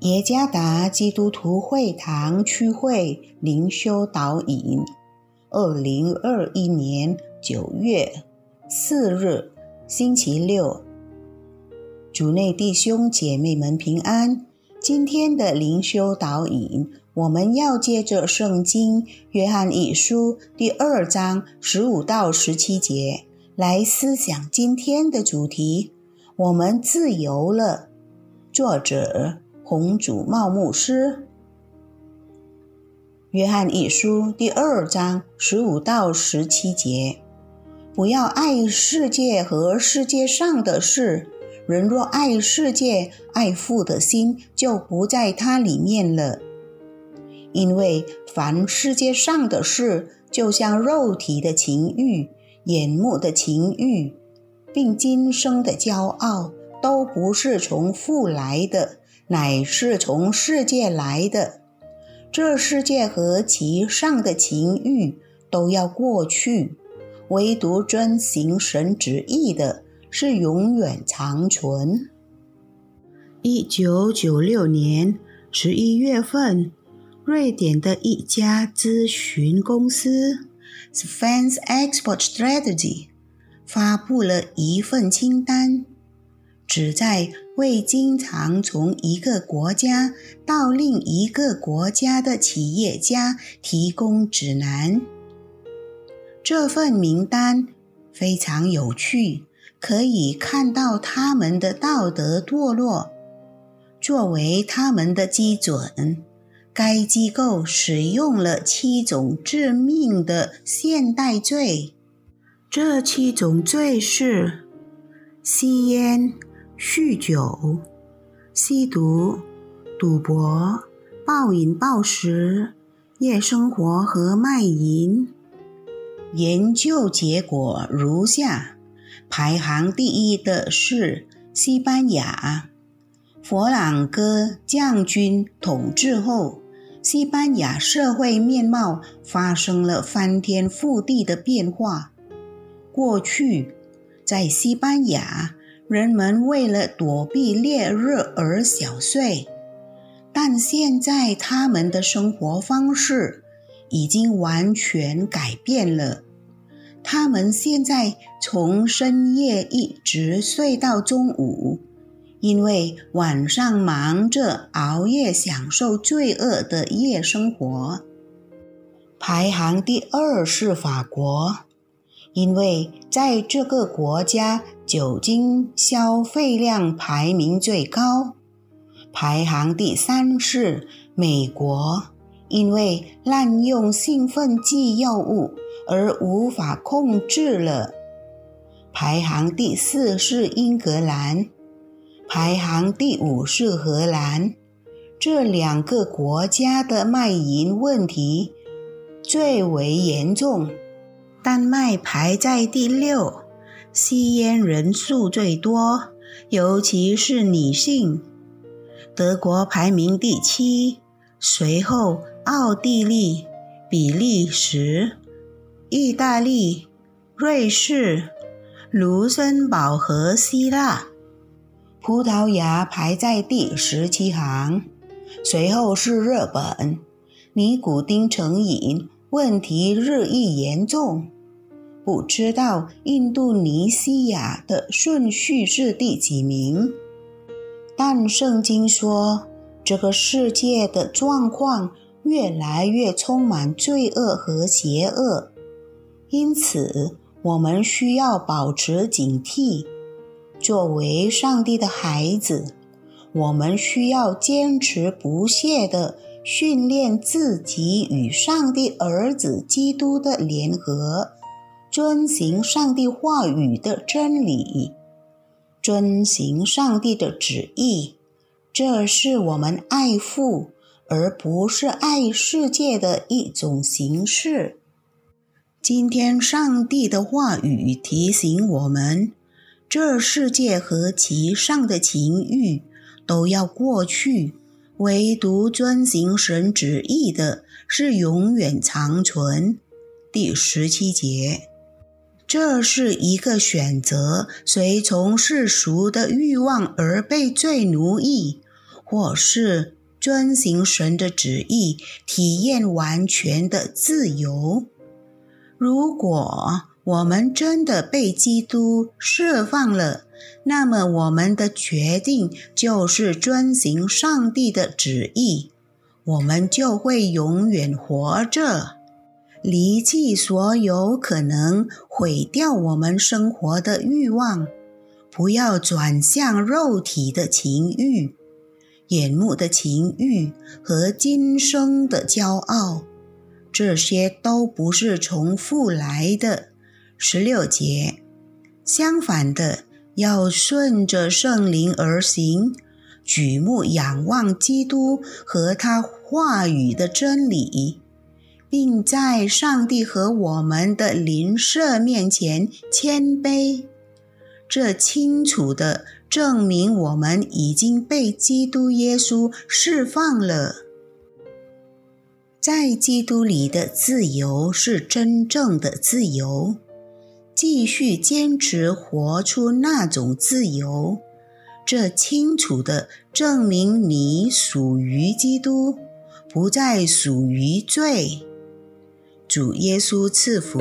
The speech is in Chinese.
耶加达基督徒会堂区会灵修导引，二零二一年九月四日，星期六。主内弟兄姐妹们平安。今天的灵修导引，我们要借着圣经约翰一书第二章十五到十七节来思想今天的主题：我们自由了。作者。红主茂牧师，约翰一书第二章十五到十七节：不要爱世界和世界上的事。人若爱世界，爱父的心就不在它里面了。因为凡世界上的事，就像肉体的情欲、眼目的情欲，并今生的骄傲，都不是从父来的。乃是从世界来的，这世界和其上的情欲都要过去，唯独遵行神旨意的是永远长存。一九九六年十一月份，瑞典的一家咨询公司 Svens Export Strategy 发布了一份清单。旨在为经常从一个国家到另一个国家的企业家提供指南。这份名单非常有趣，可以看到他们的道德堕落。作为他们的基准，该机构使用了七种致命的现代罪。这七种罪是吸烟。酗酒、吸毒、赌博、暴饮暴食、夜生活和卖淫。研究结果如下：排行第一的是西班牙。佛朗哥将军统治后，西班牙社会面貌发生了翻天覆地的变化。过去，在西班牙。人们为了躲避烈日而小睡，但现在他们的生活方式已经完全改变了。他们现在从深夜一直睡到中午，因为晚上忙着熬夜享受罪恶的夜生活。排行第二是法国。因为在这个国家，酒精消费量排名最高，排行第三是美国。因为滥用兴奋剂药物而无法控制了，排行第四是英格兰，排行第五是荷兰。这两个国家的卖淫问题最为严重。丹麦排在第六，吸烟人数最多，尤其是女性。德国排名第七，随后奥地利、比利时、意大利、瑞士、卢森堡和希腊。葡萄牙排在第十七行，随后是日本。尼古丁成瘾。问题日益严重，不知道印度尼西亚的顺序是第几名。但圣经说，这个世界的状况越来越充满罪恶和邪恶，因此我们需要保持警惕。作为上帝的孩子，我们需要坚持不懈的。训练自己与上帝儿子基督的联合，遵行上帝话语的真理，遵行上帝的旨意，这是我们爱父而不是爱世界的一种形式。今天，上帝的话语提醒我们：这世界和其上的情欲都要过去。唯独遵行神旨意的是永远长存。第十七节，这是一个选择：随从世俗的欲望而被罪奴役，或是遵行神的旨意，体验完全的自由。如果我们真的被基督释放了，那么我们的决定就是遵行上帝的旨意，我们就会永远活着，离弃所有可能毁掉我们生活的欲望，不要转向肉体的情欲、眼目的情欲和今生的骄傲，这些都不是从父来的。十六节，相反的，要顺着圣灵而行，举目仰望基督和他话语的真理，并在上帝和我们的邻舍面前谦卑。这清楚的证明我们已经被基督耶稣释放了。在基督里的自由是真正的自由。继续坚持活出那种自由，这清楚地证明你属于基督，不再属于罪。主耶稣赐福。